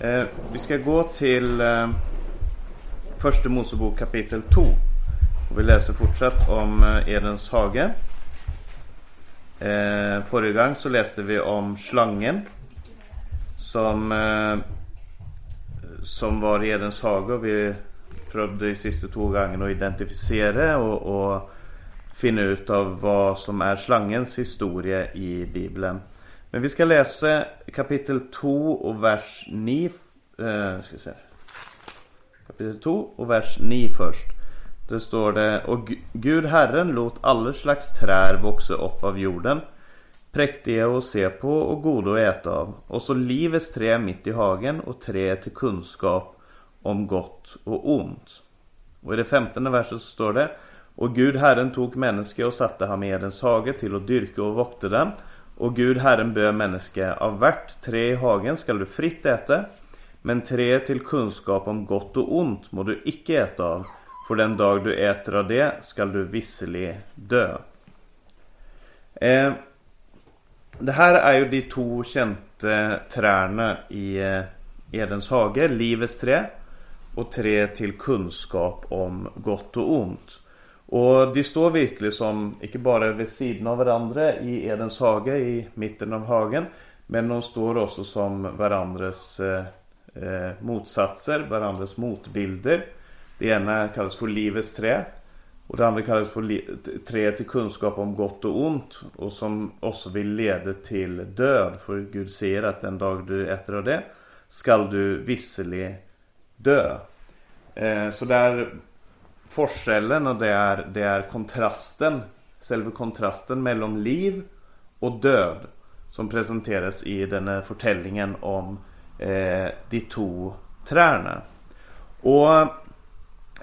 Eh, vi ska gå till eh, Första Mosebok kapitel 2. Och vi läser fortsatt om eh, Edens hage. Eh, förra gången så läste vi om slangen. Som, eh, som var i Edens hage. Och vi prövade de sista två gångerna att identifiera och, och finna ut av vad som är slangens historia i Bibeln. Men vi ska läsa kapitel 2 och vers 9. Eh, ska se. Kapitel 2 och vers 9 först. Det står det Och Gud Herren låt alla slags trär växa upp av jorden. Präktiga att se på och goda att äta av. Och så livets trä mitt i hagen och trä till kunskap om gott och ont. Och i det femtonde verset så står det Och Gud Herren tog människa och satte ham i Edens hage till att dyrka och vakta den. Och Gud Herren böd människa, av vart tre i hagen skall du fritt äta, men trä till kunskap om gott och ont må du icke äta av, för den dag du äter av det skall du visselig dö. Eh, det här är ju de två kända träden i eh, Edens hage, livets trä och trä till kunskap om gott och ont. Och de står verkligen som, inte bara vid sidan av varandra i Edens hage i mitten av hagen. Men de står också som varandras eh, eh, motsatser, varandras motbilder. Det ena kallas för livets trä. Och det andra kallas för trä till kunskap om gott och ont. Och som också vill leda till död. För Gud säger att den dag du äter av det skall du visselig dö. Eh, så där forskellen och det är, det är kontrasten, själva kontrasten mellan liv och död som presenteras i den här berättelsen om eh, de två träna. Och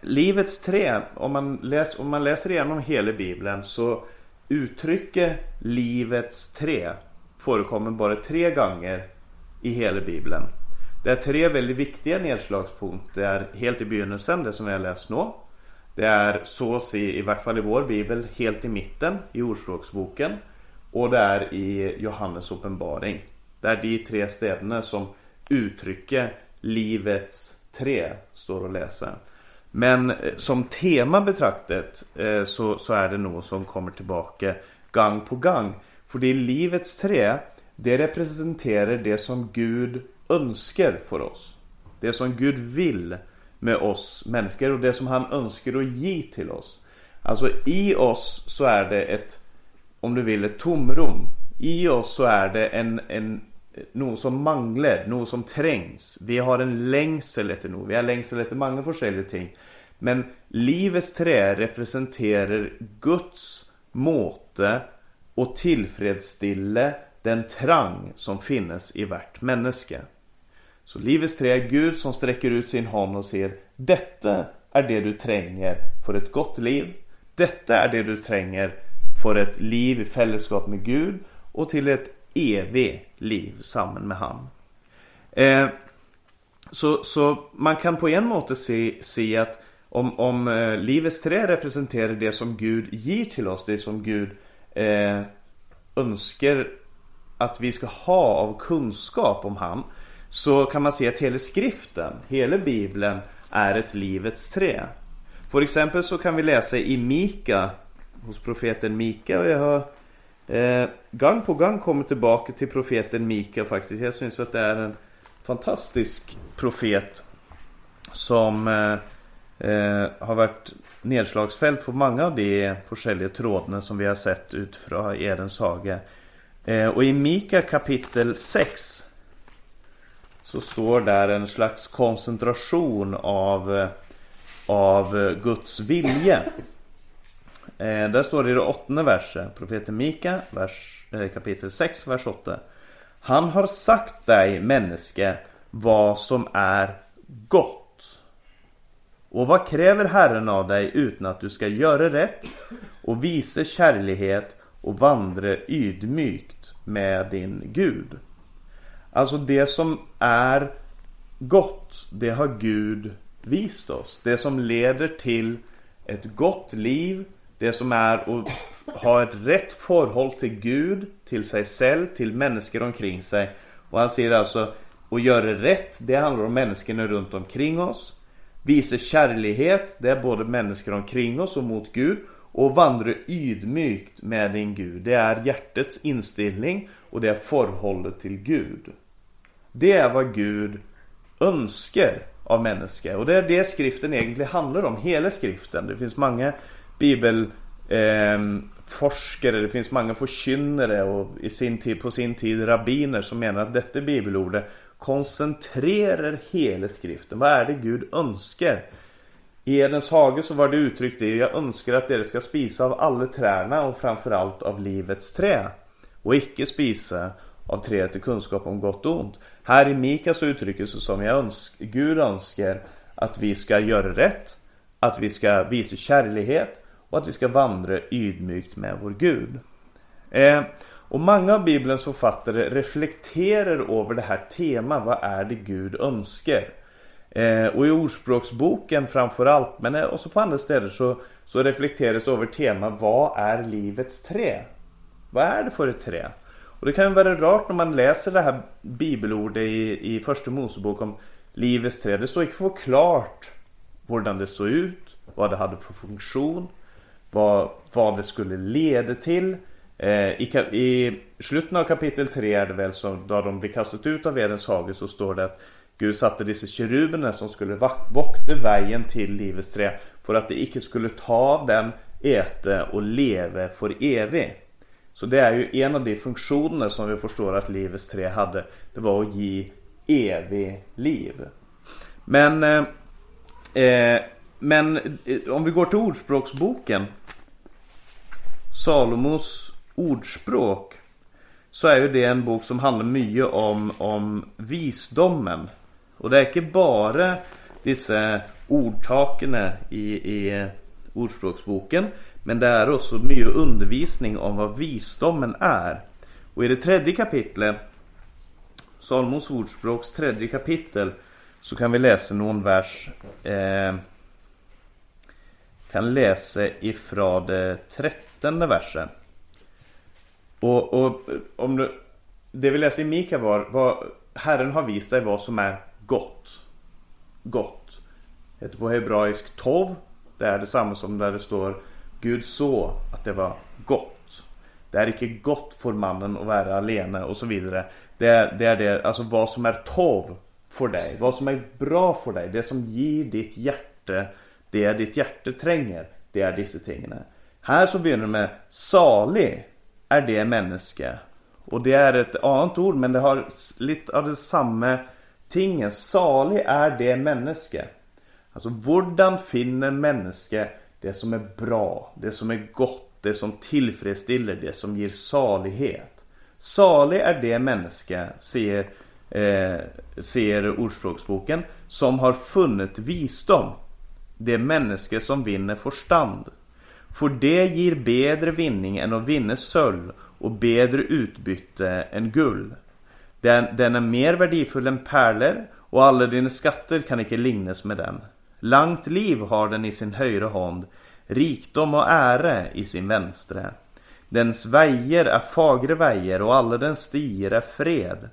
livets trä, om man, läs, om man läser igenom hela bibeln så Uttrycket livets trä förekommer bara tre gånger i hela bibeln. Det är tre väldigt viktiga nedslagspunkter helt i begynnelsen, det som vi har läst nu. Det är sås i, i vart fall i vår bibel, helt i mitten i Ordspråksboken. Och det är i Johannes uppenbaring. Det är de tre städerna som uttrycker livets tre, står att läsa. Men eh, som tema betraktat eh, så, så är det något som kommer tillbaka gång på gång. För det är livets tre, det representerar det som Gud önskar för oss. Det som Gud vill med oss människor och det som han önskar att ge till oss. Alltså i oss så är det ett, om du vill, ett tomrum. I oss så är det en, en något som manglar, något som trängs. Vi har en längsel efter något. Vi har längsel efter många olika ting. Men livets trä representerar Guds måte och tillfredsställa den trang som finns i vart människa. Så livets trä är Gud som sträcker ut sin hand och säger Detta är det du tränger för ett gott liv. Detta är det du tränger för ett liv i fällskap med Gud och till ett evigt liv samman med han. Eh, så, så man kan på en måte se, se att om, om eh, livets trä representerar det som Gud ger till oss, det som Gud eh, önskar att vi ska ha av kunskap om han så kan man se att hela skriften, hela bibeln är ett livets trä. För exempel så kan vi läsa i Mika hos profeten Mika och jag har eh, gång på gång kommit tillbaka till profeten Mika faktiskt. Jag syns att det är en fantastisk profet som eh, eh, har varit nedslagsfält för många av de olika trådarna som vi har sett utifrån Edens hage. Eh, och i Mika kapitel 6 så står där en slags koncentration av, av Guds vilja. Eh, där står det i det åttonde verset, profeten Mika, vers, eh, kapitel 6, vers 8. Han har sagt dig, människa, vad som är gott. Och vad kräver Herren av dig utan att du ska göra rätt och visa kärlighet och vandra ydmykt med din Gud? Alltså det som är gott, det har Gud visat oss. Det som leder till ett gott liv, det som är att ha ett rätt förhåll till Gud, till sig själv, till människor omkring sig. Och han säger alltså att göra rätt, det handlar om människorna runt omkring oss. Visa kärlighet, det är både människor omkring oss och mot Gud. Och vandra ydmykt med din Gud. Det är hjärtats inställning och det är förhållet till Gud. Det är vad Gud önskar av människor. Och det är det skriften egentligen handlar om, hela skriften. Det finns många bibelforskare, ehm, eh, det finns många förkynnare och i sin tid, på sin tid rabbiner som menar att detta bibelordet koncentrerar hela skriften. Vad är det Gud önskar? I Edens hage så var det uttryckt det Jag önskar att dere ska spisa av alla träna och framförallt av livets trä och icke spisa av träet till kunskap om gott och ont. Här i Mika så uttrycker sig som jag önsk, Gud önskar att vi ska göra rätt, att vi ska visa kärlighet och att vi ska vandra ydmykt med vår Gud. Eh, och många av Bibelns författare reflekterar över det här temat. Vad är det Gud önskar? Eh, och i Ordspråksboken framförallt, men eh, också på andra ställen så, så reflekteras över temat Vad är livets trä? Vad är det för ett trä? Och det kan vara rart när man läser det här bibelordet i, i första Mosebok om livets träd. Det står inte förklart hur det såg ut, vad det hade för funktion, vad, vad det skulle leda till. Eh, i, I slutet av kapitel 3 är det väl så då de blir kastat ut av Edens hage så står det att Gud satte dessa keruberna som skulle vakta vägen till livets träd för att det icke skulle ta av den, äta och leva för evigt. Så det är ju en av de funktioner som vi förstår att livets tre hade. Det var att ge evig liv. Men, eh, eh men eh, om vi går till Ordspråksboken. Salomos ordspråk. Så är ju det en bok som handlar mycket om, om visdomen. Och det är inte bara dessa ordtaken i, i eh, Ordspråksboken. Men det är också mycket undervisning om vad visdomen är. Och i det tredje kapitlet, Salmos ordspråks tredje kapitel, så kan vi läsa någon vers. Eh, kan läsa ifrån det trettonde versen. Och, och om du, det vi läser i Mika var, var Herren har visat dig vad som är gott. Gott. Det heter på hebraisk tov. Det är detsamma som där det står Gud såg att det var gott. Det är inte gott för mannen att vara alene och så vidare. Det är, det är det, alltså vad som är tov för dig. Vad som är bra för dig. Det som ger ditt hjärta det ditt hjärta tränger. Det är dessa ting. Här så börjar det med salig är det människa. Och det är ett annat ord men det har lite av det samma tingen. Salig är det människa. Alltså, hurdan finner människa det som är bra, det som är gott, det som tillfredsställer, det som ger salighet. Salig är det människa, säger, eh, säger Ordspråksboken, som har funnit visdom. Det människa som vinner förstånd. För det ger bättre vinning än att vinna sölv och bättre utbyte än guld. Den, den är mer värdefull än pärlor och alla dina skatter kan icke lignas med den. Langt liv har den i sin högra hand, rikdom och ära i sin vänstre. Dens väjer är fagre väjer och alla dens stier är fred.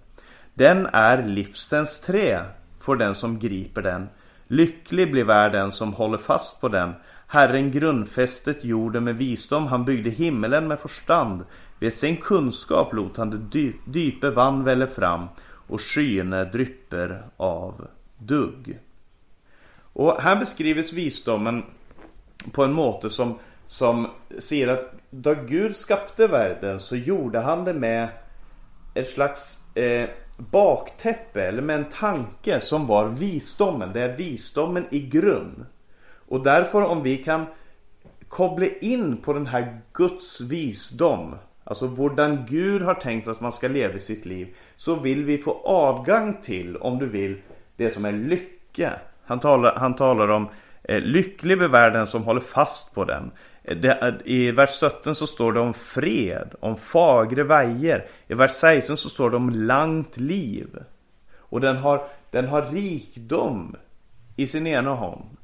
Den är livsens trä för den som griper den. Lycklig blir världen som håller fast på den. Herren grundfästet jorden med visdom, han byggde himmelen med förstand. Vid sin kunskap lot han det dy dype vann välle fram och skyene drypper av dugg. Och här beskrivs visdomen på en måte som, som säger att då Gud skapade världen så gjorde han det med ett slags eh, baktäppe eller med en tanke som var visdomen. Det är visdomen i grund. Och därför om vi kan koppla in på den här Guds visdom Alltså hurdan Gud har tänkt att man ska leva sitt liv Så vill vi få avgång till, om du vill, det som är lycka han talar, han talar om eh, lycklig blir världen som håller fast på den. Eh, det, eh, I vers 17 så står det om fred, om fagre väjer. I vers 16 så står det om långt liv. Och den har, den har rikdom i sin ena hand.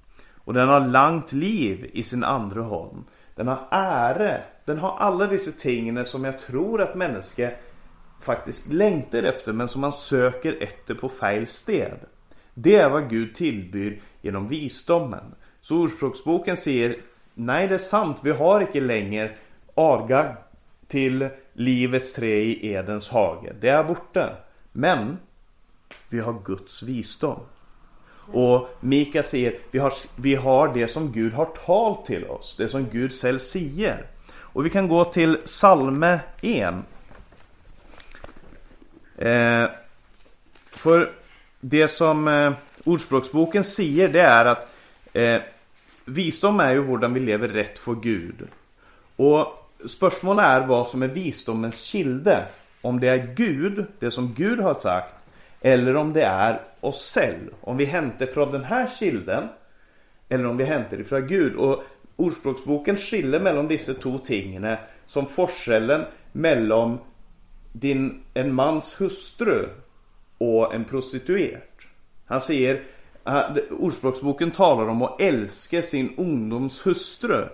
Och den har långt liv i sin andra hand. Den har ära. Den har alla dessa ting som jag tror att människor faktiskt längtar efter men som man söker efter på fel sted. Det är vad Gud tillbyr genom visdomen. Så Ordspråksboken säger Nej det är sant, vi har inte längre aga till livets trä i Edens hage. Det är borta. Men vi har Guds visdom. Och Mika säger vi har, vi har det som Gud har talt till oss. Det som Gud själv säger. Och vi kan gå till psalme 1. Eh, för det som eh, Ordspråksboken säger det är att eh, visdom är ju hur vi lever rätt för Gud. Och spörsmålet är vad som är visdomens kilde. Om det är Gud, det som Gud har sagt, eller om det är oss själva. Om vi hämtar från den här kilden, eller om vi hämtar ifrån Gud. Och Ordspråksboken skiljer mellan dessa två tingen som forskellen mellan din, en mans hustru och en prostituerad. Han säger, eh, Ordspråksboken talar om att älska sin ungdoms hustru.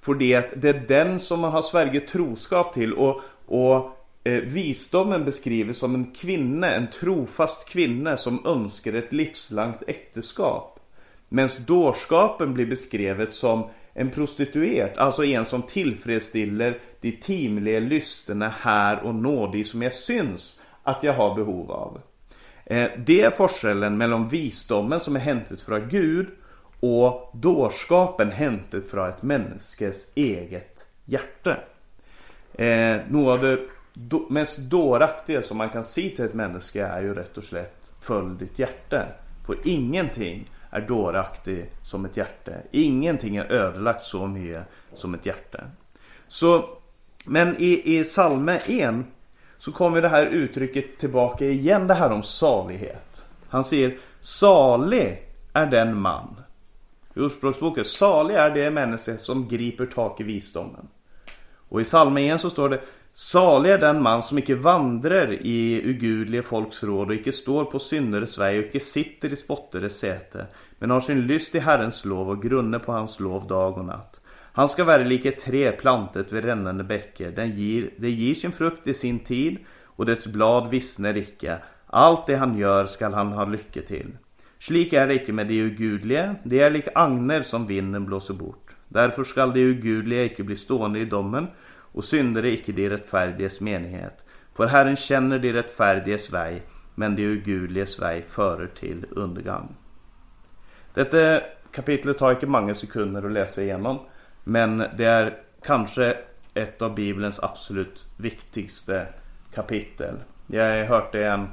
För det, det är den som man har svärget troskap till och, och eh, visdomen beskrivs som en kvinna, en trofast kvinna som önskar ett livslångt äktenskap. Medan dårskapen blir beskrivet som en prostituerad, alltså en som tillfredsställer de timliga lysterna här och nå, de som jag syns att jag har behov av. Eh, det är forskellen mellan visdomen som är hämtat från Gud och dårskapen hämtat från ett människas eget hjärta. Eh, något av det mest dåraktiga som man kan se till ett människa är ju rätt och slätt Följ ditt hjärta. För ingenting är dåraktigt som ett hjärta. Ingenting är ödelagt så mycket som ett hjärta. Så, men i, i Salme 1 så kommer det här uttrycket tillbaka igen, det här om salighet. Han säger Salig är den man. I Ordspråksboken, salig är det människa som griper tak i visdomen. Och i psalmen igen så står det Salig är den man som icke vandrar i ugudlige folks råd och icke står på syndares väg och icke sitter i spottares säte men har sin lyst i Herrens lov och grunnar på hans lov dag och natt. Han ska vara lika tre plantet vid rännande bäckar. Den ger, det ger sin frukt i sin tid och dess blad vissnar icke. Allt det han gör skall han ha lycka till. Slik är det icke med de ogudliga, det är lik agner som vinden blåser bort. Därför skall de ugudliga icke bli stående i domen och syndare icke de rättfärdigas menighet. För Herren känner de rättfärdigas väg, men de ugudligas väg förer till undergång. Detta kapitlet tar inte många sekunder att läsa igenom. Men det är kanske ett av Bibelns absolut viktigaste kapitel. Jag har hört det en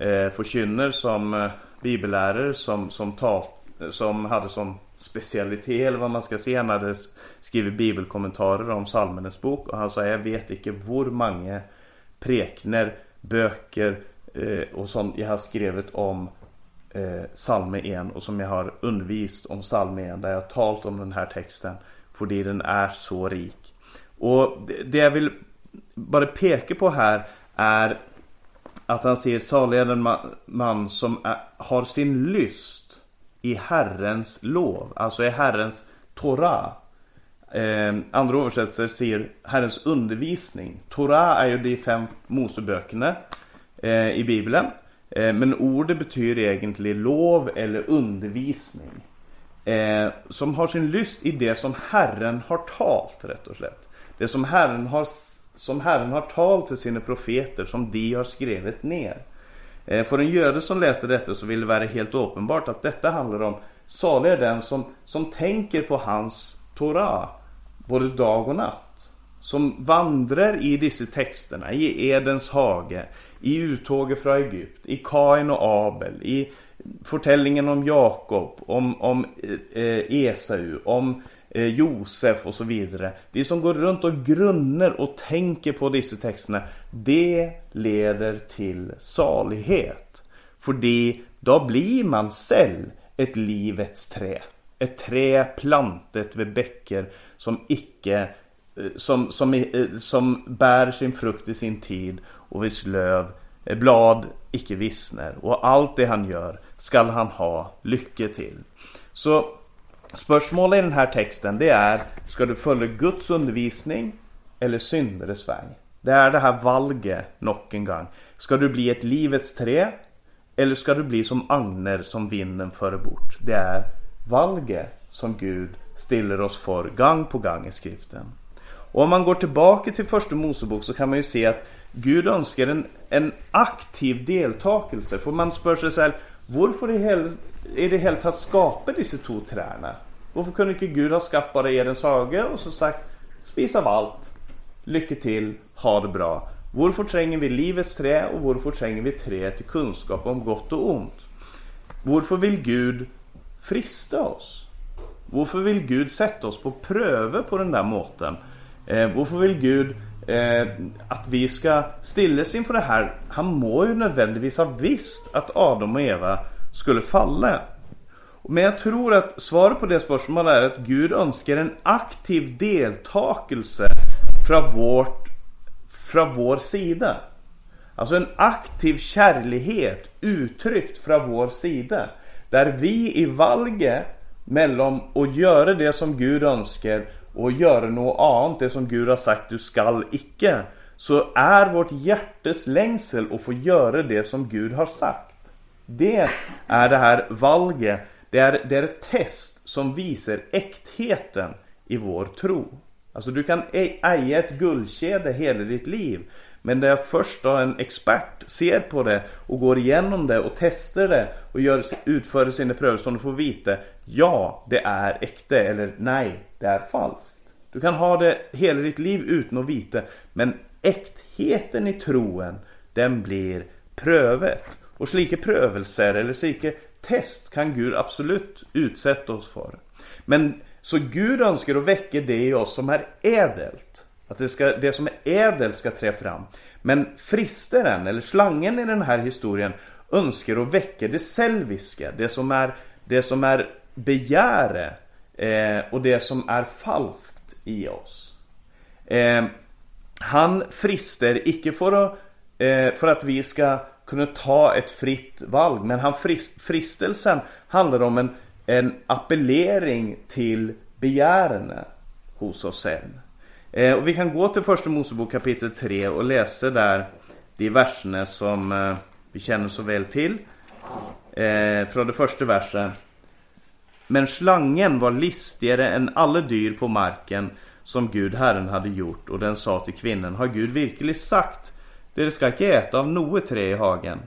eh, förkynner som eh, bibellärare som, som, tal, som hade som specialitet eller vad man ska säga. Han hade skrivit bibelkommentarer om Salmenes bok och han sa jag vet inte hur många prekner, böcker eh, och sånt jag har skrivit om eh, Salme 1 och som jag har undervist om Salme 1 där jag har talat om den här texten för den är så rik. Och det jag vill bara peka på här är att han ser salig är den man som är, har sin lyst i Herrens lov, alltså i Herrens Torah. Eh, andra översättare ser Herrens undervisning. Torah är ju de fem Moseböckerna eh, i Bibeln. Eh, men ordet betyder egentligen lov eller undervisning. Eh, som har sin lyst i det som Herren har talt rätt och slätt. Det som Herren har, som Herren har talt till sina profeter som de har skrivit ner. Eh, för en jude som läste detta så vill det vara helt uppenbart att detta handlar om salig är den som, som tänker på hans Torah både dag och natt. Som vandrar i dessa texterna, i Edens hage, i uttåget från Egypt, i Kain och Abel, i fortällningen om Jakob, om, om eh, Esau, om eh, Josef och så vidare. De som går runt och grunnar och tänker på dessa texterna, det leder till salighet. För då blir man själv ett livets trä. Ett trä plantet vid bäckar som icke eh, som, som, eh, som bär sin frukt i sin tid och vis löv eh, blad icke vissner och allt det han gör skall han ha lycka till. Så spörsmålet i den här texten det är Ska du följa Guds undervisning eller syndares väg? Det är det här valget nog en gång. Ska du bli ett livets trä? Eller ska du bli som agner som vinden för bort? Det är valget som Gud ställer oss för gång på gång i skriften. Och om man går tillbaka till första Mosebok så kan man ju se att Gud önskar en, en aktiv deltakelse. För man spör sig själv, varför är det helt att skapa dessa två träna? Varför kunde inte Gud ha skapat bara Edens hage och så sagt Spis av allt, lycka till, ha det bra. Varför tränger vi livets trä och varför tränger vi trä till kunskap om gott och ont? Varför vill Gud frista oss? Varför vill Gud sätta oss på pröve på den där måten? Eh, varför vill Gud eh, att vi ska stilles inför det här? Han må ju nödvändigtvis ha visst att Adam och Eva skulle falla. Men jag tror att svaret på det spörsmålet är att Gud önskar en aktiv deltakelse från, vårt, från vår sida. Alltså en aktiv kärlighet uttryckt från vår sida. Där vi i valget mellan att göra det som Gud önskar och göra något annat, det som Gud har sagt du skall icke. Så är vårt hjärtes längsel att få göra det som Gud har sagt. Det är det här valget det är, det är ett test som visar äktheten i vår tro. Alltså du kan äga ett guldkedja hela ditt liv. Men när först då en expert ser på det och går igenom det och testar det och gör, utför sina prövningar som du får veta Ja, det är äkta eller nej, det är falskt. Du kan ha det hela ditt liv utan att veta men äktheten i troen den blir prövet. Och slike prövelser eller slike test kan Gud absolut utsätta oss för. Men så Gud önskar att väcka det i oss som är ädelt. Att det, ska, det som är ädelt ska trä fram. Men fristeren, eller slangen i den här historien, önskar att väcka det selviska. Det som är, det som är begäre eh, och det som är falskt i oss. Eh, han frister icke för att, eh, för att vi ska kunna ta ett fritt valg. Men han frist, fristelsen handlar om en, en appellering till begärene hos oss sen. Eh, och vi kan gå till första Mosebok kapitel 3 och läsa där de verserna som eh, vi känner så väl till. Eh, från det första versen. Men slangen var listigare än alla dyr på marken som Gud Herren hade gjort och den sa till kvinnan Har Gud verkligen sagt det ska inte äta av något träd i hagen.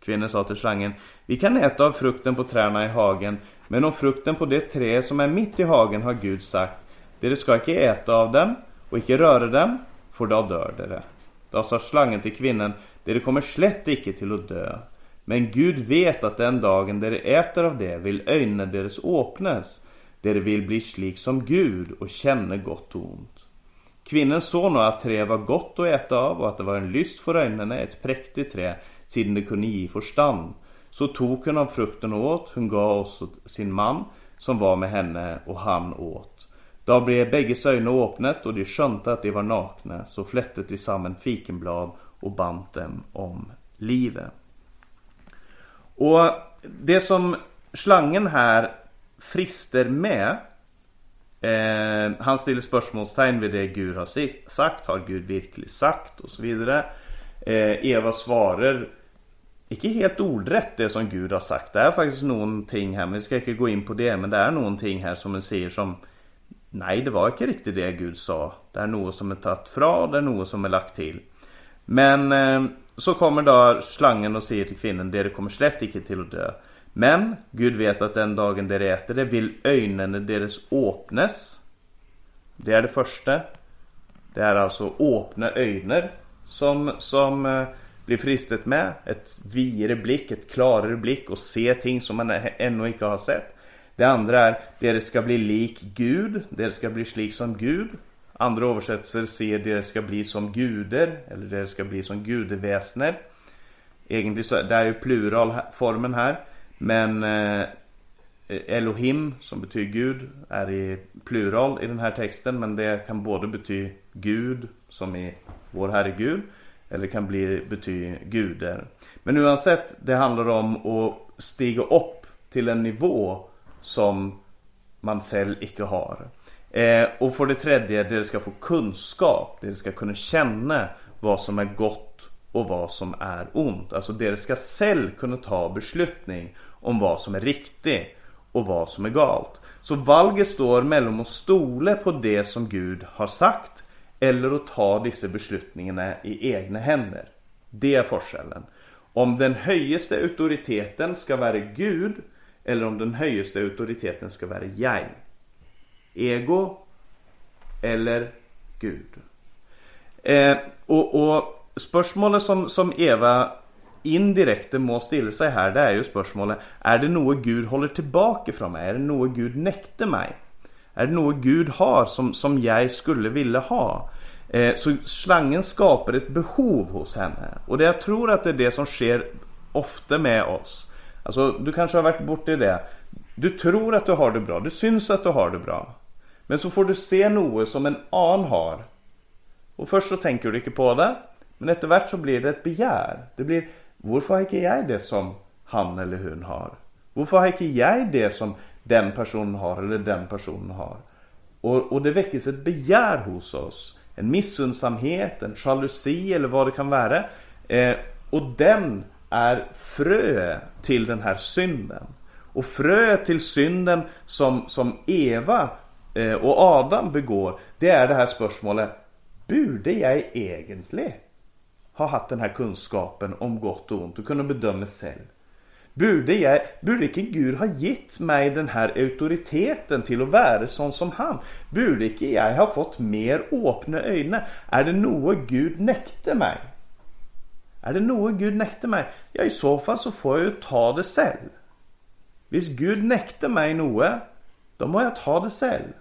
Kvinnan sa till slangen, vi kan äta av frukten på träna i hagen, men om frukten på det träd som är mitt i hagen har Gud sagt, det ska inte äta av dem och inte röra dem, för då dör dere. Då sa slangen till kvinnan, dere kommer slett icke till att dö. Men Gud vet att den dagen dere äter av det vill ögonen deras åpnes, dere vill bli slik som Gud och känna gott och ont. Kvinnan såg nu att trä var gott att äta av och att det var en lyst för ögonen, ett präktigt trä, sedan det kunde ge förstånd. Så tog hon av frukten och åt, hon gav oss sin man som var med henne och han åt. Då blev bägge ögon öppnet och de skönte att de var nakna, så flätte de samman fikenblad och band dem om livet. Och det som slangen här frister med Eh, han ställer spörsmålstegn vid det Gud har sagt. Har Gud verkligen sagt? Och så vidare. Eh, Eva svarar inte helt ordrätt det som Gud har sagt. Det är faktiskt någonting här, men vi ska inte gå in på det. Men det är någonting här som man säger som Nej, det var inte riktigt det Gud sa. Det är något som är tagit från, det är något som är lagt till. Men eh, så kommer då slangen och säger till kvinnan, det kommer slett icke till att dö. Men Gud vet att den dagen de äter det vill ögonen deras öppnas. Det är det första. Det är alltså öppna ögon som, som eh, blir fristet med. Ett vidare blick, ett klarare blick och se ting som man ännu inte har sett. Det andra är det ska bli lik Gud, det ska bli slik som Gud. Andra översättelser ser det ska bli som guder eller det ska bli som gudeväsner. Egentligen så det är ju pluralformen här. Men eh, Elohim som betyder Gud är i plural i den här texten men det kan både betyda Gud som i vår Herre Gud eller kan bli betyda guder. Men oavsett, det handlar om att stiga upp till en nivå som man själv icke har. Eh, och för det tredje, det ska få kunskap, det ska kunna känna vad som är gott och vad som är ont. Alltså det ska själv kunna ta beslutning om vad som är riktigt och vad som är galt. Så valget står mellan att stole på det som Gud har sagt eller att ta dessa beslutningarna i egna händer. Det är forskellen. Om den högsta auktoriteten ska vara Gud eller om den högsta auktoriteten ska vara jag. Ego eller Gud. Eh, och, och spörsmålet som, som Eva indirekt må stilla sig här, det är ju spörsmålet Är det något Gud håller tillbaka från mig? Är det något Gud nekter mig? Är det något Gud har som, som jag skulle vilja ha? Eh, så slangen skapar ett behov hos henne. och det, jag tror att det är det som sker ofta med oss. Alltså, du kanske har varit borta i det. Du tror att du har det bra. Du syns att du har det bra. Men så får du se noe som en annen har. Och först så tänker du inte på det. Men etterhvert så blir det ett begär. Det blir varför har inte jag det som han eller hon har? Varför har inte jag det som den personen har, eller den personen har? Och, och det väcker ett begär hos oss. En missundsamhet, en jalusi eller vad det kan vara. Eh, och den är frö till den här synden. Och frö till synden som, som Eva eh, och Adam begår, det är det här spörsmålet, Borde jag egentligen ha haft den här kunskapen om gott och ont och kunna bedöma själv? Borde, jag, borde inte Gud ha gett mig den här auktoriteten till att vara sån som han? Borde inte jag ha fått mer öppna ögon? Är det något Gud näkte mig? Er det noe Gud nekter meg? Ja, i så fall så får jeg jo ta det selv. Hvis Gud nekter meg noe, da må jeg ta det selv.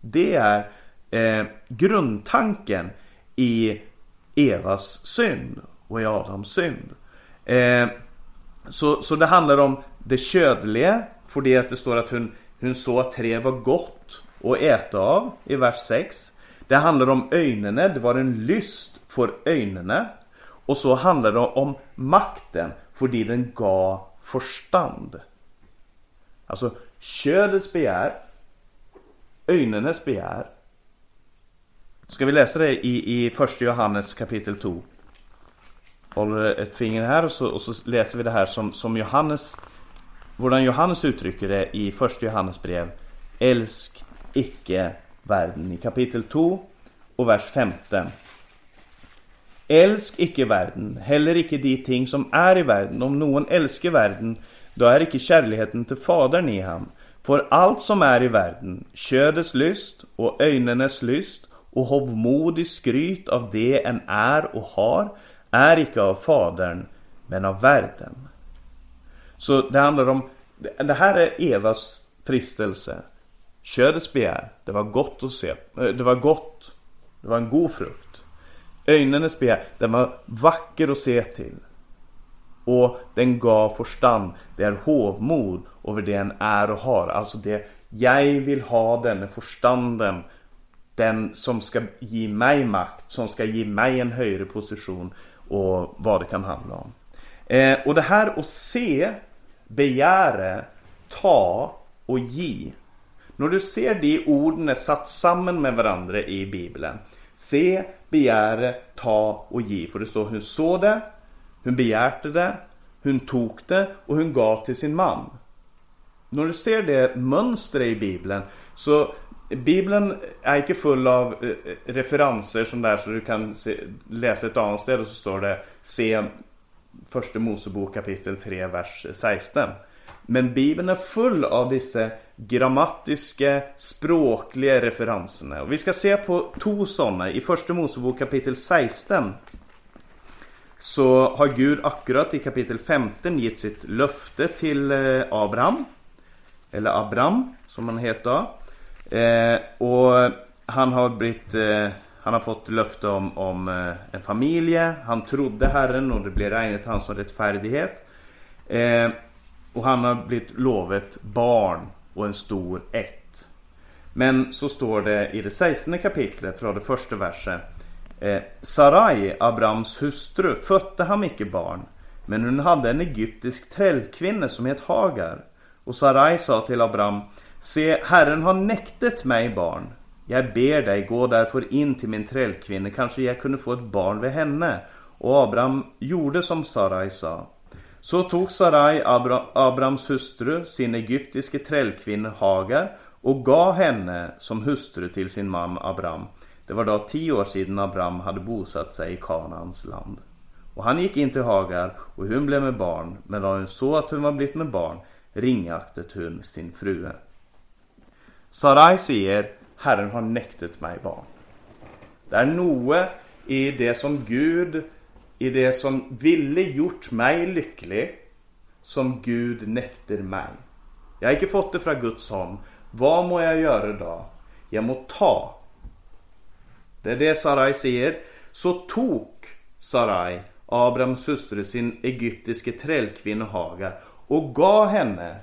Det är eh, grundtanken i Evas synd och i Adams synd. Eh, så, så det handlar om det ködliga, för det att det står att hon, hon såg att tre var gott att äta av, i vers 6. Det handlar om ögonen, det var en lyst för ögonen och så handlar det om makten, för det den gav förstånd Alltså, ködets begär øynenes begär. Ska vi läsa det i, i första Johannes kapitel 2? Håller ett finger här och så, och så läser vi det här som, som Johannes Hvordan Johannes uttrycker det i första Johannes brev. Älsk icke världen. I kapitel 2 och vers 15 Älsk icke världen, heller icke de ting som är i världen. Om någon älskar världen, då är icke kärleken till Fadern i ham. För allt som är i världen, ködets lyst och ögonens lyst och hovmodig skryt av det en är och har, är icke av Fadern, men av världen. Så det handlar om, det här är Evas fristelse. Ködets begär, det var gott att se, eh, det var gott, det var en god frukt. Öjnenes begär, den var vacker att se till. Och den gav förstand, det är hovmod över det en är och har. Alltså det, jag vill ha den förstanden den som ska ge mig makt, som ska ge mig en högre position och vad det kan handla om. Eh, och det här att se, begära, ta och ge. När du ser de orden är satt samman med varandra i Bibeln. Se, begära, ta och ge. För det står hon såg det, hon begärte det, hon tog det och hon gav till sin man. När du ser det mönstret i Bibeln så Bibeln är inte full av eh, eh, referenser som där så du kan se, läsa ett annat ställe och så står det Se Första Mosebok kapitel 3 vers 16. Men Bibeln är full av dessa grammatiska, språkliga referenserna. Och vi ska se på två sådana. I Första Mosebok kapitel 16 så har Gud akkurat i kapitel 15 gett sitt löfte till eh, Abraham. Eller Abram som han heter. Eh, och han har blivit eh, han har fått löfte om, om eh, en familj. Han trodde Herren och det blev regnet hans som rättfärdighet. Eh, och han har blivit lovet barn och en stor ett. Men så står det i det 16 kapitlet från det första versen. Eh, Sarai, Abrams hustru, födde han mycket barn. Men hon hade en egyptisk trällkvinna som het Hagar. Och Sarai sa till Abram Se, Herren har näktet mig barn. Jag ber dig, gå därför in till min trällkvinna, kanske jag kunde få ett barn vid henne. Och Abraham gjorde som Sarai sa. Så tog Sarai Abra Abrams hustru, sin egyptiske trällkvinna Hagar, och gav henne som hustru till sin man Abram. Det var då tio år sedan Abram hade bosatt sig i Kanaans land. Och han gick in till Hagar och hon blev med barn, men då hon såg att hon var blivit med barn ringaktet hon sin frue. Sarai säger, Herren har näktet mig barn. Det är något i det som Gud, i det som ville gjort mig lycklig, som Gud nekter mig. Jag har inte fått det från Guds hand. Vad må jag göra då? Jag må ta. Det är det Sarai säger. Så tog Sarai, Abrams hustru, sin egyptiske trällkvinna Hagar och gav henne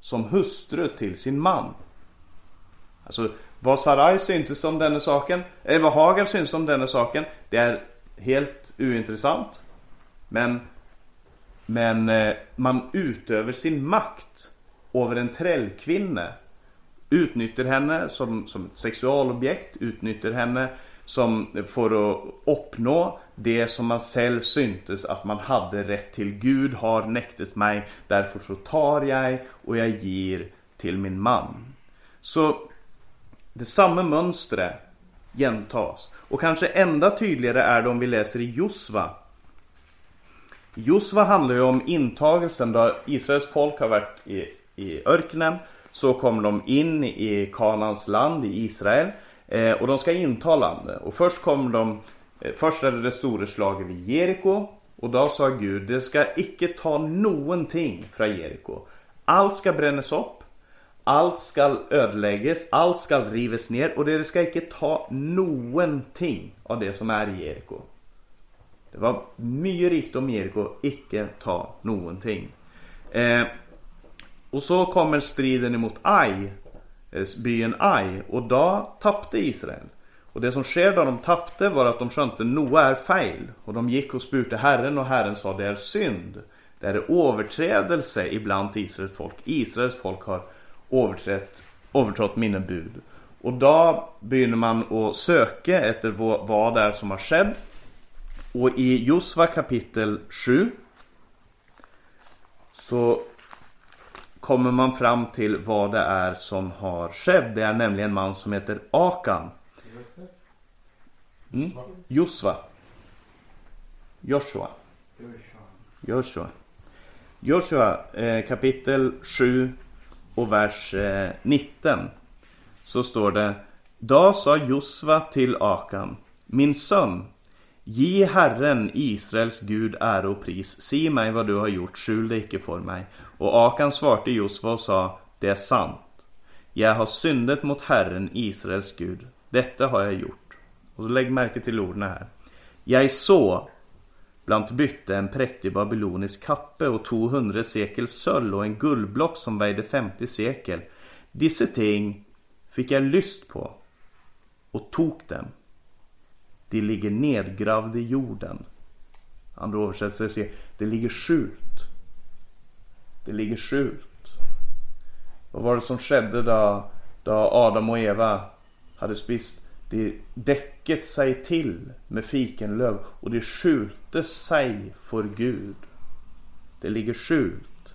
som hustru till sin man. Alltså vad Sarai syntes om denna saken, eller vad Hagar syntes om denna saken, det är helt ointressant. Men, men eh, man utöver sin makt över en trällkvinna. Utnyttjar henne som, som ett sexualobjekt, utnyttjar henne som eh, för att uppnå det som man själv syntes att man hade rätt till. Gud har näktet mig, därför så tar jag och jag ger till min man. Så det samma mönstret gentas. Och kanske ända tydligare är det om vi läser i Josva. Josva handlar ju om intagelsen då Israels folk har varit i, i örknen. Så kommer de in i Kanans land i Israel. Eh, och de ska inta landet. Och först kommer de eh, Först är det det stora slaget vid Jeriko. Och då sa Gud, det ska icke ta någonting från Jeriko. Allt ska brännas upp. Allt ska ödeläggas, allt ska rivas ner och det ska inte ta någonting av det som är i Jeriko. Det var mycket rikt om Jeriko, icke ta någonting. Eh, och så kommer striden emot Ai, eh, byen byn Ai, och då tappade Israel. Och det som sker då de tappade var att de skönte Noa är fel. Och de gick och spurte Herren och Herren sa det är synd. Det är överträdelse ibland Israels folk. Israels folk har överträtt, övertrått mina bud. Och då börjar man att söka efter vad det är som har skett. Och i Josva kapitel 7 så kommer man fram till vad det är som har skett. Det är nämligen en man som heter Akan. Mm? Josva. Joshua. Joshua. Joshua eh, kapitel 7 och vers eh, 19 så står det Då sa Josva till Akan Min son Ge Herren Israels Gud ära och pris. Se mig vad du har gjort, skjul det icke för mig. Och Akan svarte Josva och sa Det är sant. Jag har syndet mot Herren Israels Gud. Detta har jag gjort. Och så lägg märke till orden här. Jag så Blant bytte en präktig babylonisk kappe och 200 sekel sölv och en guldblock som vägde 50 sekel. Disse ting fick jag lyst på och tog dem. De ligger nedgravda i jorden. Andra översättare säger det ligger skjult. Det ligger skjult. Vad var det som skedde då, då Adam och Eva hade spist det däcket sig till med fikenlöv och det skjuter sig för Gud. Det ligger skjult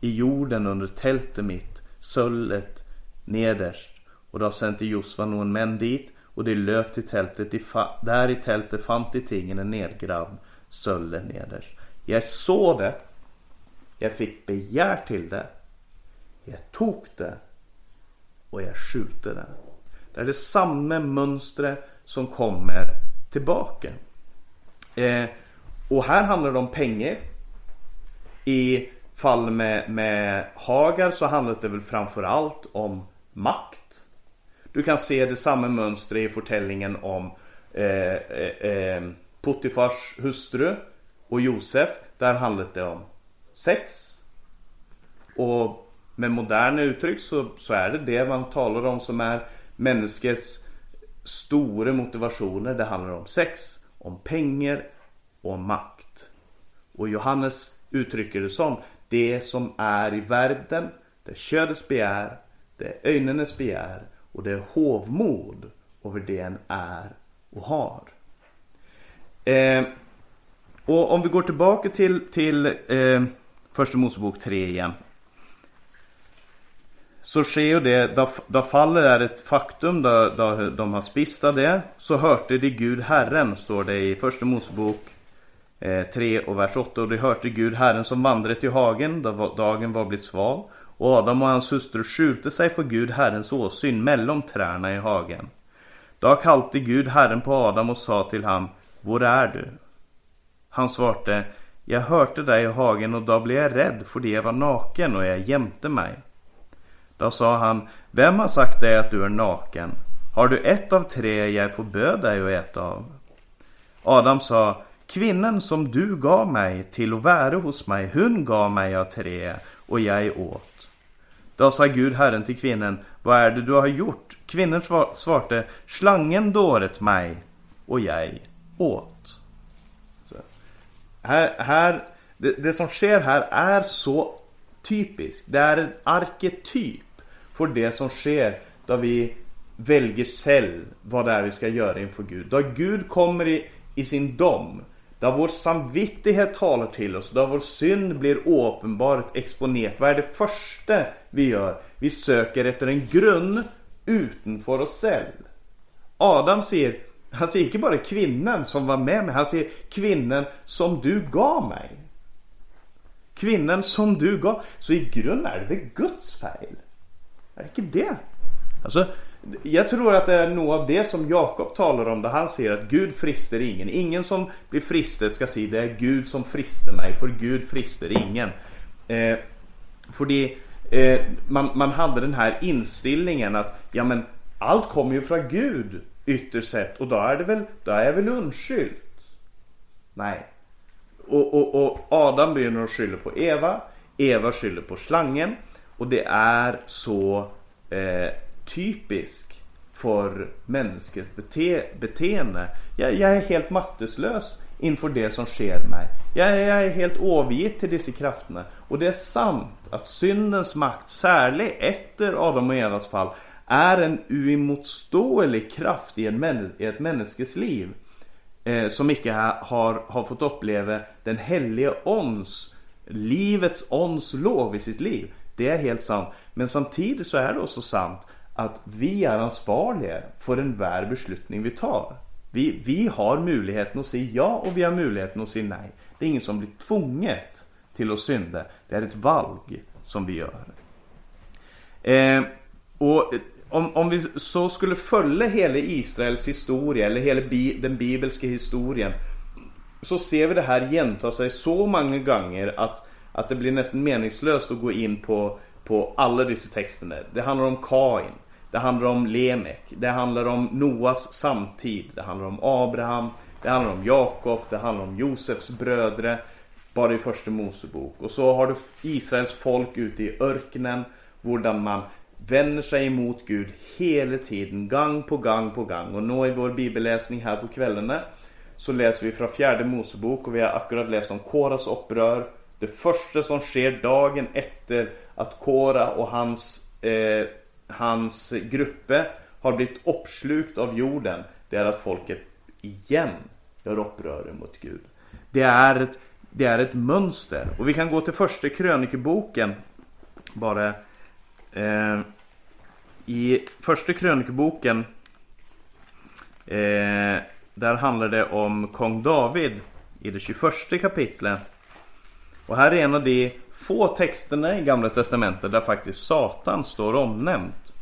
i jorden under tältet mitt, söllet nederst. Och då sände Josva någon män dit och de löp till tältet. där i tältet fann de tingen en nedgravd söllet nederst. Jag såg det. Jag fick begär till det. Jag tog det. Och jag skjuter det. Det är det samma mönstret som kommer tillbaka. Eh, och här handlar det om pengar. I fall med, med Hagar så handlar det väl framförallt om makt. Du kan se det samma mönstret i fortällningen om eh, eh, eh, Puttifars hustru och Josef. Där handlar det om sex. Och med moderna uttryck så, så är det det man talar om som är människors stora motivationer. Det handlar om sex, om pengar och om makt. Och Johannes uttrycker det som det som är i världen, det är ködets begär, det är ögonenes begär och det är hovmod över det en är och har. Eh, och om vi går tillbaka till, till eh, Första Mosebok 3 igen. Så sker ju det, då, då faller är ett faktum, då, då de har spistat det. Så hörte de Gud Herren, står det i Första Mosebok eh, 3 och vers 8. Och de hörte Gud Herren som vandrade till hagen, då dagen var blivit sval. Och Adam och hans hustru skjulte sig för Gud Herrens åsyn mellan träna i hagen. Då kallade Gud Herren på Adam och sa till honom, Var är du? Han svarte, Jag hörte dig i hagen och då blev jag rädd för det jag var naken och jag jämte mig. Då sa han, Vem har sagt dig att du är naken? Har du ett av tre jag förböd dig att äta av? Adam sa, Kvinnan som du gav mig till att vara hos mig, hon gav mig av tre och jag åt. Då sa Gud Herren till kvinnan, vad är det du har gjort? Kvinnan svarte, slangen dåret mig och jag åt. Så. Här, här, det, det, som sker här är så typiskt. Det är en arketyp för det som sker då vi väljer själv vad det är vi ska göra inför Gud. Då Gud kommer i, i sin dom där vår samvittighet talar till oss, då vår synd blir uppenbart exponerad. Vad är det första vi gör? Vi söker efter en grund utanför oss själva. Adam säger, han säger inte bara kvinnan som var med mig, han säger kvinnan som du gav mig. Kvinnan som du gav. Så i grunden är det Guds fel? Är det inte det? Alltså, jag tror att det är något av det som Jakob talar om där han säger att Gud frister ingen. Ingen som blir fristad ska säga det är Gud som frister mig, för Gud frister ingen. Eh, för det, eh, man, man hade den här inställningen att ja men allt kommer ju från Gud ytterst sett och då är det väl, då är jag väl undskyld? Nej. Och, och, och Adam börjar att skylla på Eva. Eva skyller på slangen. Och det är så eh, typiskt för mänskligt bete beteende. Jag, jag, är helt makteslös inför det som sker mig. Jag, jag är helt övergiven till dessa krafterna. Och det är sant att syndens makt, särskilt efter Adam och Evas fall, är en oemotståelig kraft i, en i ett människas liv. Eh, som icke har, har fått uppleva den helige ons, livets ons lov i sitt liv. Det är helt sant. Men samtidigt så är det också sant att vi är ansvariga för den vär beslutning vi tar. Vi, vi har möjligheten att säga ja och vi har möjligheten att säga nej. Det är ingen som blir tvunget till att synda. Det är ett valg som vi gör. Eh, och om, om vi så skulle följa hela Israels historia eller hela bi, den bibelska historien så ser vi det här genta sig så många gånger att, att det blir nästan meningslöst att gå in på, på alla dessa texterna. Det handlar om Kain. Det handlar om Lemek. Det handlar om Noas samtid. Det handlar om Abraham. Det handlar om Jakob. Det handlar om Josefs bröder, Bara i första Mosebok. Och så har du Israels folk ute i örknen. Hur man vänder sig emot Gud hela tiden. Gång på gång på gång. Och nu i vår bibelläsning här på kvällarna. Så läser vi från fjärde Mosebok. Och vi har akkurat läst om Koras upprör. Det första som sker dagen efter att Kora och hans eh, hans gruppe har blivit uppslukt av jorden det är att folket igen gör upprör mot Gud. Det är ett, det är ett mönster. Och vi kan gå till första krönikeboken bara. Eh, I första krönikeboken eh, där handlar det om kung David i det 21 kapitlet. Och här är en av de få texterna i Gamla Testamentet där faktiskt Satan står omnämnt.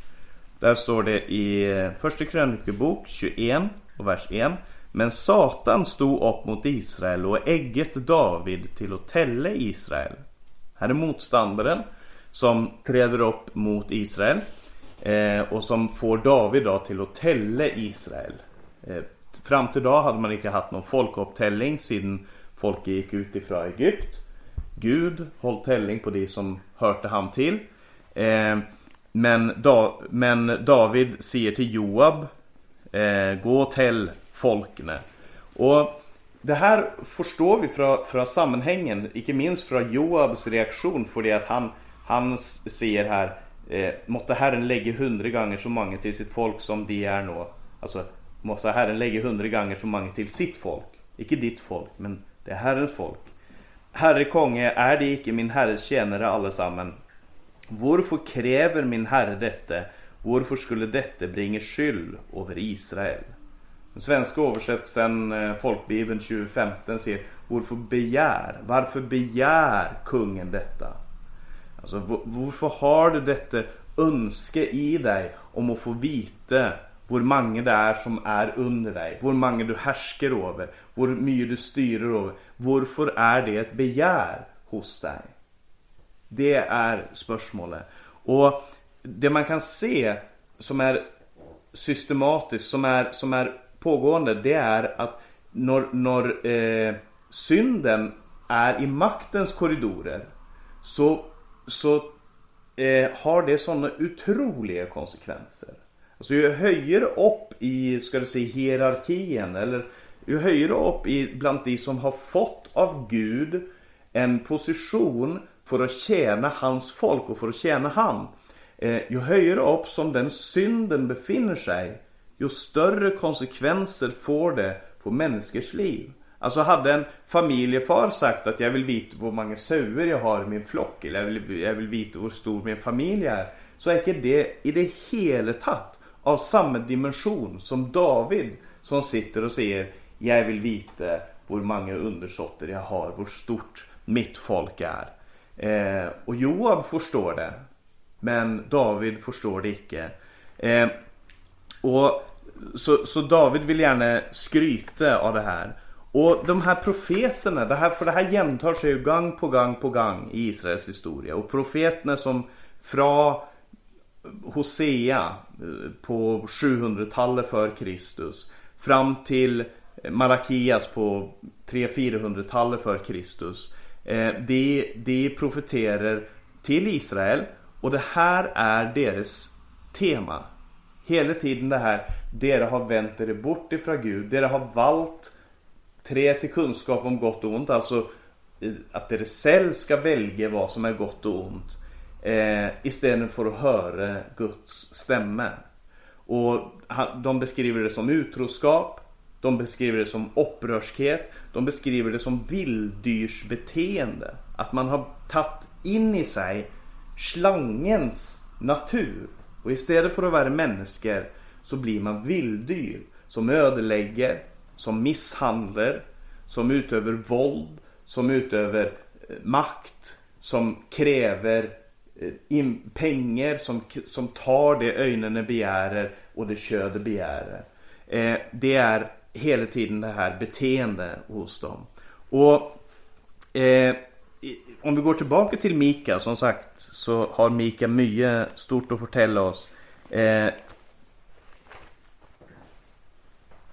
Där står det i eh, Första krönikebok 21 och vers 1. Men Satan stod upp mot Israel och ägget David till att tälla Israel. Här är motståndaren som träder upp mot Israel eh, och som får David då till att tälla Israel. Eh, fram till idag hade man inte haft någon folkupptälling sedan folket gick ut ifrån Egypt. Gud håll tällning på det som hörte han till. Eh, men, da, men, David säger till Joab eh, Gå täll folkene. Och det här förstår vi från, från sammanhängen, inte minst från Joabs reaktion för det att han, han säger här eh, måtte Herren lägge hundra gånger så många till sitt folk som de är nå. Alltså, måtte Herren lägge hundra gånger så många till sitt folk. Icke ditt folk, men det är Herrens folk. Herre konge, er de ikke min Herres tjenere alle sammen? Hvorfor krever min Herre dette? Hvorfor skulle dette bringe skyld over Israel? Den svenska översättelsen, eh, Folkbibeln 2015, säger Varför begär? Varför begär kungen detta? Alltså, varför har du detta önske i dig om att få vite vår mange det är som är under dig, Vår mange du härskar över, Vår mycket du styrer över. Varför är det ett begär hos dig? Det är spörsmålet. Och det man kan se som är systematiskt, som är, som är pågående, det är att när, när eh, synden är i maktens korridorer så, så eh, har det sådana otroliga konsekvenser. Alltså ju högre upp i, ska du säga, hierarkin eller ju högre upp i, bland de som har fått av Gud en position för att tjäna hans folk och för att tjäna han. Eh, ju högre upp som den synden befinner sig ju större konsekvenser får det på människors liv. Alltså hade en familjefar sagt att jag vill veta hur många sauer jag har i min flock eller jag vill, jag vill veta hur stor min familj är. Så är inte det i det hela tatt av samma dimension som David som sitter och säger jag vill veta hur många undersåtter jag har, hur stort mitt folk är. Eh, och Joab förstår det. Men David förstår det inte. Eh, och så, så David vill gärna skryta av det här. Och de här profeterna, det här, för det här gentar sig ju gång på gång på gång i Israels historia. Och profeterna som från Hosea på 700-talet för Kristus fram till Malakias på 300-400-talet för Kristus. Eh, de, de profeterar till Israel och det här är deras tema. Hela tiden det här, dere har vänt er bort ifrån Gud, dere har valt tre till kunskap om gott och ont, alltså att dere själv ska välja vad som är gott och ont. Eh, istället för att höra Guds stämma. Och de beskriver det som utroskap, de beskriver det som upprörskhet, de beskriver det som vilddyrsbeteende. Att man har tagit in i sig slangens natur. Och istället för att vara människor så blir man vilddyr. Som ödelägger, som misshandlar, som utöver våld, som utöver eh, makt, som kräver Eh, in, pengar, som, som tar det ögonen begärer och det köde begärer. Eh, det är hela tiden det här beteendet hos dem. Och eh, om vi går tillbaka till Mika, som sagt så har Mika mycket stort att fortälla oss. Eh,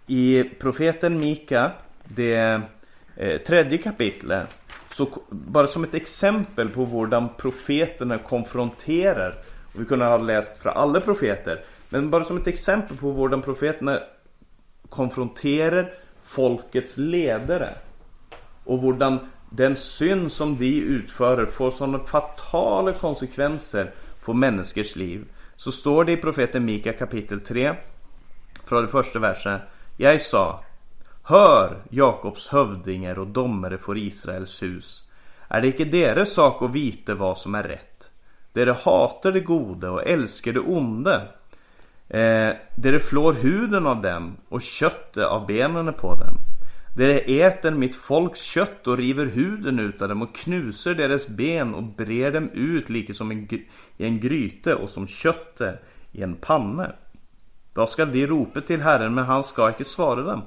I profeten Mika, det eh, tredje kapitlet, så bara som ett exempel på hur profeterna konfronterar, och vi kunde ha läst från alla profeter, men bara som ett exempel på hur profeterna konfronterar folkets ledare. Och hur den synd som de utför får sådana fatala konsekvenser på människors liv. Så står det i profeten Mika kapitel 3 från det första versen. Jag sa Hör Jakobs hövdingar och domare för Israels hus. Är det icke deras sak att vite vad som är rätt? Dere hatar det gode och älskar det onde. Eh, dere flår huden av dem och köttet av benen på dem. Dere äter mitt folks kött och river huden ut av dem och knuser deras ben och brer dem ut lika som en, i en gryte och som köttet i en panna. Då skall de ropa till Herren, men han ska inte svara dem.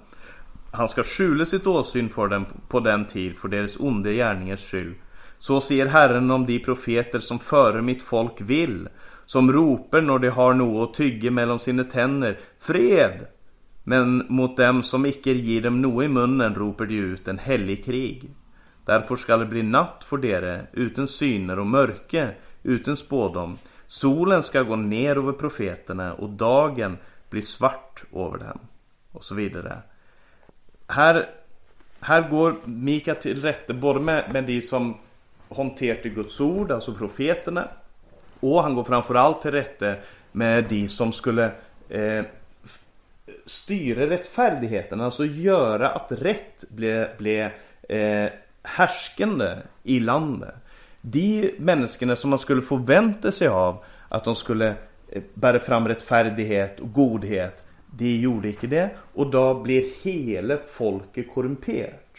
Han ska skjule sitt åsyn för dem på den tid för deras onde gärningars skyld. Så ser Herren om de profeter som före mitt folk vill, som ropar när de har något att tygge mellan sina tänder, fred! Men mot dem som icke ger dem något i munnen ropar de ut en helig krig. Därför skall det bli natt för dere, utan syner och mörke, utan spådom. Solen ska gå ner över profeterna och dagen blir svart över dem. Och så vidare. Här, här går Mika till rätte både med, med de som hanterar Guds ord, alltså profeterna. Och han går framförallt till rätte med de som skulle eh, styra rättfärdigheten, alltså göra att rätt blev ble, eh, härskande i landet. De människorna som man skulle förvänta sig av att de skulle eh, bära fram rättfärdighet och godhet, de gjorde inte det och då blir hela folket korrumperat.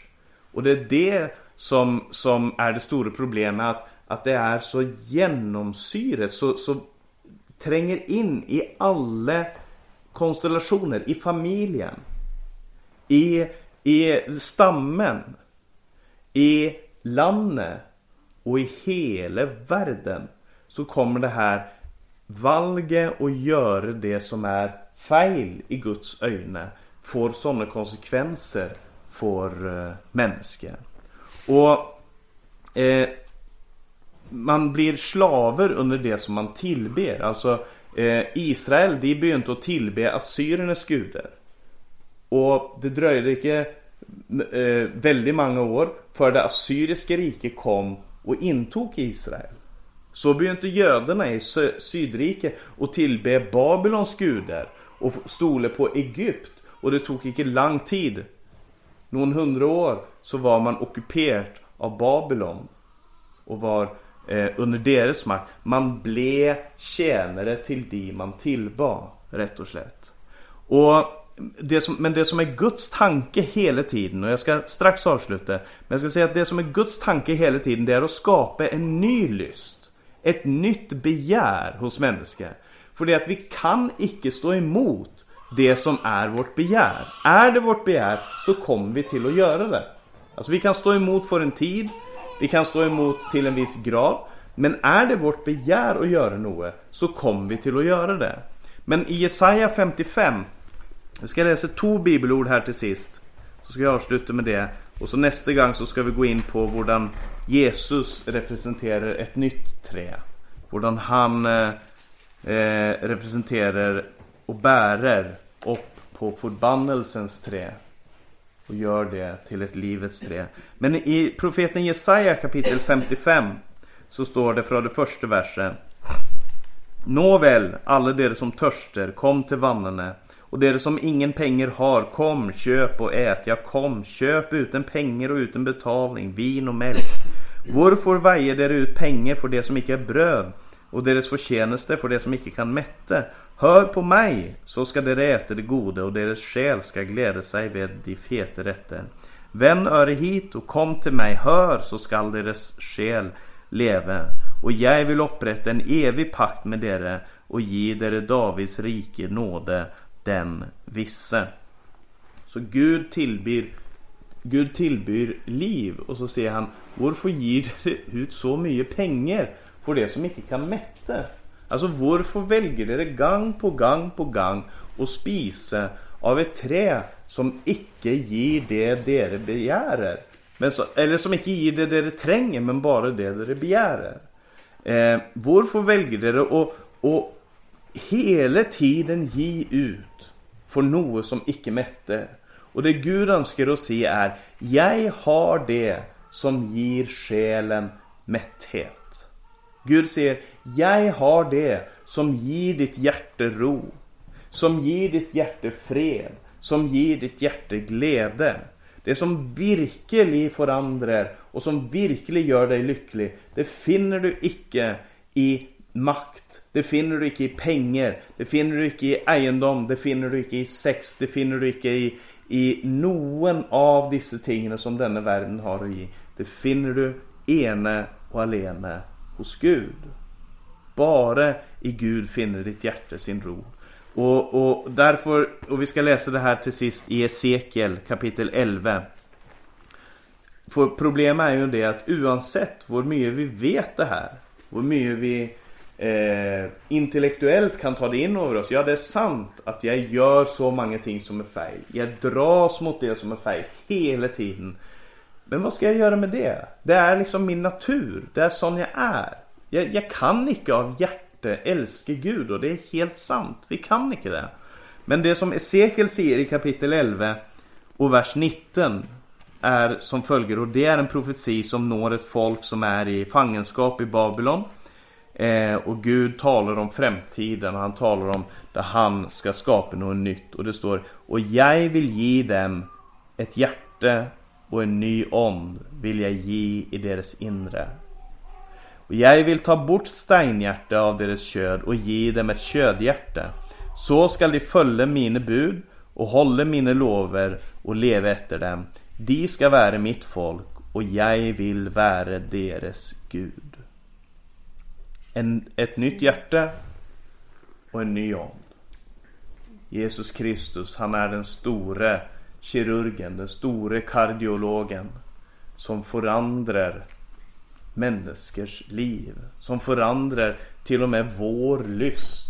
Och det är det som, som är det stora problemet att, att det är så genomsyret, så, så tränger in i alla konstellationer, i familjen, i, i stammen, i landet och i hela världen så kommer det här valget att göra det som är fel i Guds ögon får sådana konsekvenser för eh, människan. Och eh, man blir slaver under det som man tillber. Alltså eh, Israel, de begynte att tillbe assyriernas gudar. Och det dröjde inte eh, väldigt många år för det assyriska riket kom och intog Israel. Så begynte judarna i Sydriket att tillbe Babylons gudar och stole på Egypt. Och det tog inte lång tid, någon hundra år, så var man ockuperad av Babylon. Och var eh, under deras makt. Man blev tjänare till de man tillbad, rätt och slätt. Och det som, men det som är Guds tanke hela tiden, och jag ska strax avsluta, men jag ska säga att det som är Guds tanke hela tiden, det är att skapa en ny lyst. Ett nytt begär hos människor. För det är att vi kan icke stå emot det som är vårt begär. Är det vårt begär så kommer vi till att göra det. Alltså vi kan stå emot för en tid, vi kan stå emot till en viss grad. Men är det vårt begär att göra något så kommer vi till att göra det. Men i Jesaja 55, jag ska läsa två bibelord här till sist. Så ska jag avsluta med det. Och så nästa gång så ska vi gå in på hur Jesus representerar ett nytt trä. Hur han eh, eh, representerar och bärer upp på förbannelsens trä och gör det till ett livets trä. Men i profeten Jesaja kapitel 55 så står det från det första versen. Nåväl, alla de som törster, kom till vannarna. Och de som ingen pengar har, kom, köp och ät. Ja, kom, köp utan pengar och utan betalning, vin och mjölk. Varför väjer dere ut pengar för det som icke är bröd och deras förtjäneste för det som icke kan mätte? Hör på mig, så ska dere äta det gode och deras själ ska glädja sig vid de fete rätter. Vänd öre hit och kom till mig, hör, så skall deras själ leve. Och jag vill upprätta en evig pakt med dere och ge dere Davids rike nåde den visse. Så Gud tillbyr Gud tillbyr liv och så säger han Varför ger dere ut så mycket pengar för det som inte kan mätta? Alltså varför väljer dere gang på gang på gang att spisa av ett trä som inte ger det dere begär? Så, eller som inte ger det dere tränger men bara det dere begär. Eh, varför väljer dere att och hela tiden ge ut för något som inte mätter? Och det Gud önskar att se är Jag har det som ger själen mätthet. Gud säger Jag har det som ger ditt hjärta ro. Som ger ditt hjärta fred. Som ger ditt hjärta glädje. Det som virkelig forandrer och som virkelig gör dig lycklig, det finner du icke i makt. Det finner du icke i pengar. Det finner du icke i egendom. Det finner du icke i sex. Det finner du icke i, i någon av dessa ting som denna världen har att ge. Det finner du ene och alene hos Gud. Bara i Gud finner ditt hjärta sin ro. Och, och därför, och vi ska läsa det här till sist i Esekiel kapitel 11. För problemet är ju det att oavsett hur mycket vi vet det här, hur mycket vi eh, intellektuellt kan ta det in över oss. Ja, det är sant att jag gör så många ting som är fel. Jag dras mot det som är fel hela tiden. Men vad ska jag göra med det? Det är liksom min natur. Det är sån jag är. Jag, jag kan icke av hjärta älska Gud och det är helt sant. Vi kan icke det. Men det som Esekiel säger i kapitel 11 och vers 19 är som följer och det är en profeti som når ett folk som är i fangenskap i Babylon. Eh, och Gud talar om framtiden och han talar om där han ska skapa något nytt. Och det står Och jag vill ge dem ett hjärta och en ny ond vill jag ge i deras inre. Och jag vill ta bort steinhjärta av deras köd och ge dem ett ködhjärta. Så skall de följa mina bud och hålla mina lover och leva efter dem. De ska vara mitt folk och jag vill vara deras Gud. En, ett nytt hjärta och en ny ond. Jesus Kristus, han är den store kirurgen, den store kardiologen som förändrar människors liv. Som förändrar till och med vår lyst.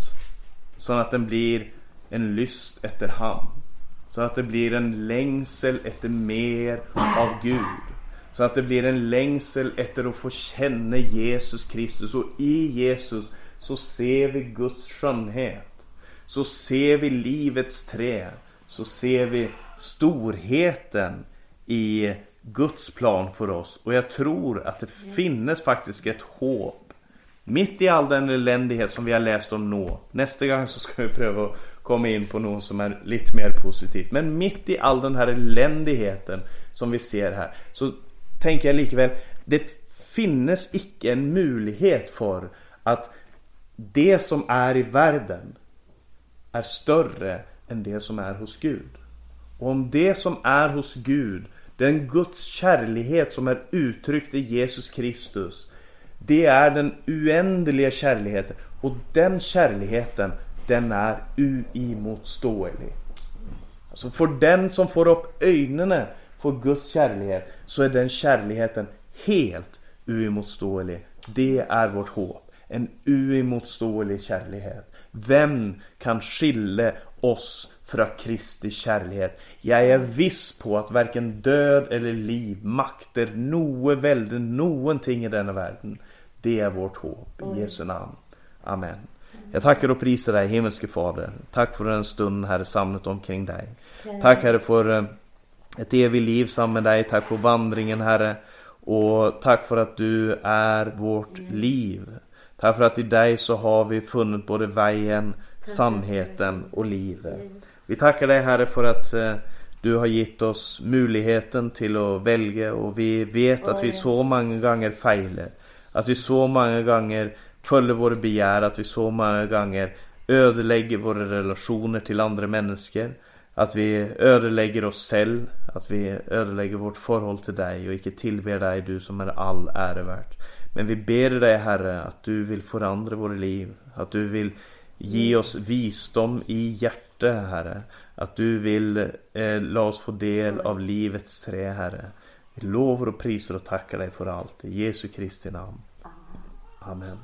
Så att den blir en lyst efter han. Så att det blir en längsel efter mer av Gud. Så att det blir en längsel efter att få känna Jesus Kristus. Och i Jesus så ser vi Guds skönhet. Så ser vi livets trä. Så ser vi storheten i Guds plan för oss. Och jag tror att det finns faktiskt ett hopp. Mitt i all den eländighet som vi har läst om nå. Nästa gång så ska vi pröva att komma in på något som är lite mer positivt. Men mitt i all den här eländigheten som vi ser här. Så tänker jag likväl. Det finns icke en möjlighet för att det som är i världen är större än det som är hos Gud. Och om det som är hos Gud, den Guds kärlighet som är uttryckt i Jesus Kristus. Det är den oändliga kärleken och den kärleken den är uimotståelig. Alltså för den som får upp ögonen för Guds kärlek så är den kärleken helt uimotståelig. Det är vårt hopp. En uimotståelig kärlek. Vem kan skilja oss från Kristi kärlek? Jag är viss på att varken död eller liv, makter, noe välde, någonting i denna världen. Det är vårt hopp. I Jesu namn. Amen. Jag tackar och prisar dig himmelske Fader. Tack för den stund Herre samlat omkring dig. Tack Herre för eh, ett evigt liv samman med dig. Tack för vandringen Herre. Och tack för att du är vårt liv. Tack för att i dig så har vi funnit både vägen, sannheten och livet. Vi tackar dig Herre för att eh, du har gett oss möjligheten till att välja och vi vet att vi så många gånger feilar. Att vi så många gånger följer våra begär, att vi så många gånger ödelägger våra relationer till andra människor. Att vi ödelägger oss själva, att vi ödelägger vårt förhåll till dig och icke tillber dig, du som är all ära värt. Men vi ber dig Herre att du vill förändra våra liv, att du vill ge oss visdom i hjärtat Herre. Att du vill eh, låta oss få del av livets trä Herre. Vi lovar och prisar och tackar dig för allt. I Jesu Kristi namn. Amen.